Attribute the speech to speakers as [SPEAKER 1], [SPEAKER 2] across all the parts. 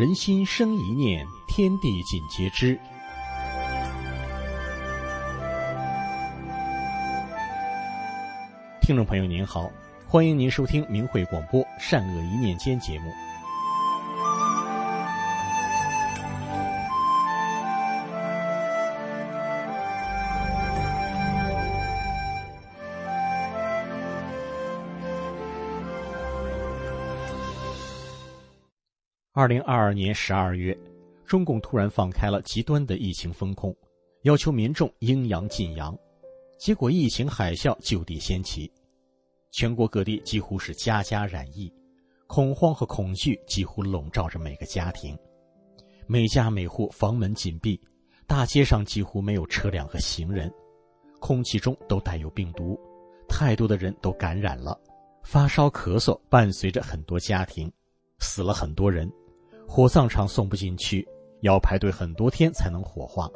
[SPEAKER 1] 人心生一念，天地尽皆知。听众朋友您好，欢迎您收听明慧广播《善恶一念间》节目。二零二二年十二月，中共突然放开了极端的疫情风控，要求民众应阳尽阳，结果疫情海啸就地掀起，全国各地几乎是家家染疫，恐慌和恐惧几乎笼罩着每个家庭，每家每户房门紧闭，大街上几乎没有车辆和行人，空气中都带有病毒，太多的人都感染了，发烧咳嗽伴随着很多家庭，死了很多人。火葬场送不进去，要排队很多天才能火化，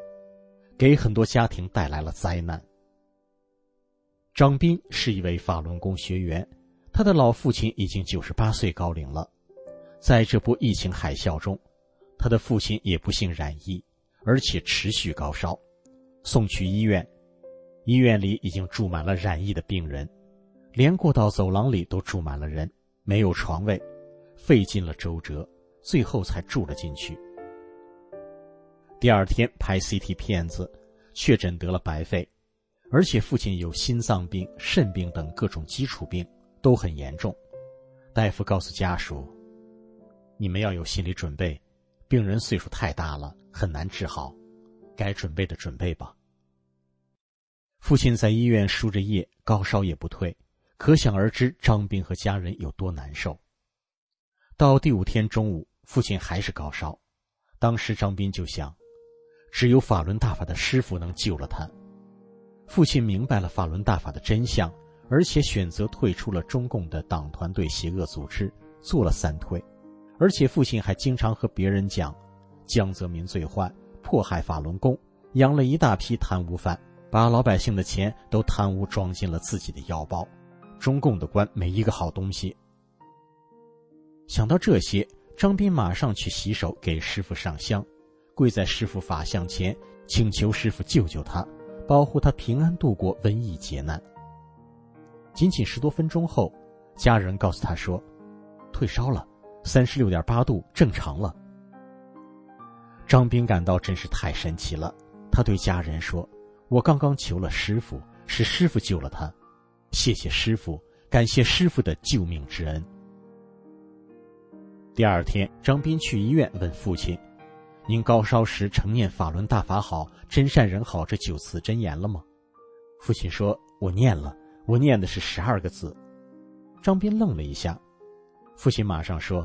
[SPEAKER 1] 给很多家庭带来了灾难。张斌是一位法轮功学员，他的老父亲已经九十八岁高龄了，在这波疫情海啸中，他的父亲也不幸染疫，而且持续高烧，送去医院，医院里已经住满了染疫的病人，连过道走廊里都住满了人，没有床位，费尽了周折。最后才住了进去。第二天拍 CT 片子，确诊得了白肺，而且父亲有心脏病、肾病等各种基础病，都很严重。大夫告诉家属：“你们要有心理准备，病人岁数太大了，很难治好，该准备的准备吧。”父亲在医院输着液，高烧也不退，可想而知张斌和家人有多难受。到第五天中午。父亲还是高烧，当时张斌就想，只有法轮大法的师傅能救了他。父亲明白了法轮大法的真相，而且选择退出了中共的党团队邪恶组织，做了三退。而且父亲还经常和别人讲，江泽民最坏，迫害法轮功，养了一大批贪污犯，把老百姓的钱都贪污装进了自己的腰包。中共的官没一个好东西。想到这些。张斌马上去洗手，给师傅上香，跪在师傅法像前，请求师傅救救他，保护他平安度过瘟疫劫难。仅仅十多分钟后，家人告诉他说：“退烧了，三十六点八度，正常了。”张斌感到真是太神奇了，他对家人说：“我刚刚求了师傅，是师傅救了他，谢谢师傅，感谢师傅的救命之恩。”第二天，张斌去医院问父亲：“您高烧时曾念‘法轮大法好，真善人好’这九字真言了吗？”父亲说：“我念了，我念的是十二个字。”张斌愣了一下，父亲马上说：“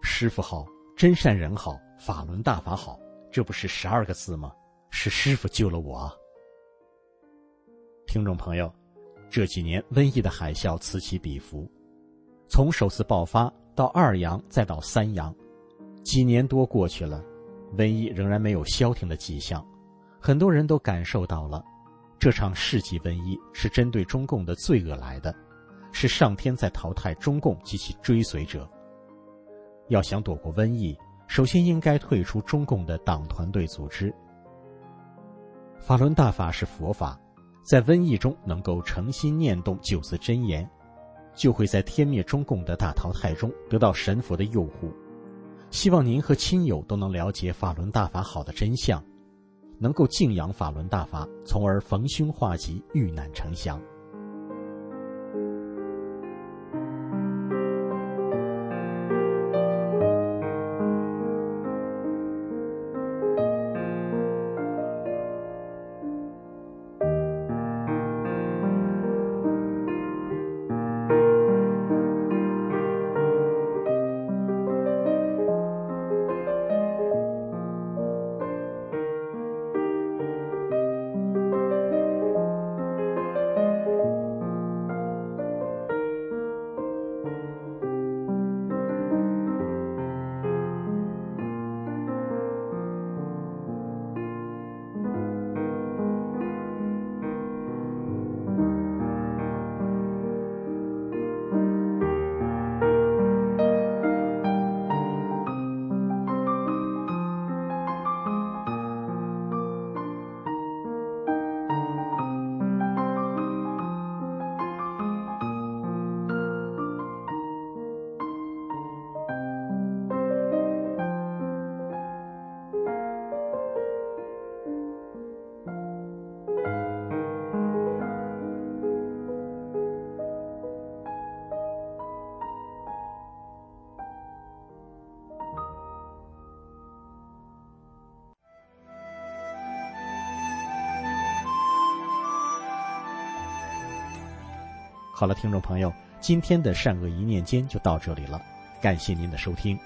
[SPEAKER 1] 师傅好，真善人好，法轮大法好，这不是十二个字吗？是师傅救了我。”听众朋友，这几年瘟疫的海啸此起彼伏，从首次爆发。到二阳，再到三阳，几年多过去了，瘟疫仍然没有消停的迹象。很多人都感受到了，这场世纪瘟疫是针对中共的罪恶来的，是上天在淘汰中共及其追随者。要想躲过瘟疫，首先应该退出中共的党团队组织。法轮大法是佛法，在瘟疫中能够诚心念动九字真言。就会在天灭中共的大淘汰中得到神佛的佑护。希望您和亲友都能了解法轮大法好的真相，能够敬仰法轮大法，从而逢凶化吉，遇难成祥。好了，听众朋友，今天的善恶一念间就到这里了，感谢您的收听。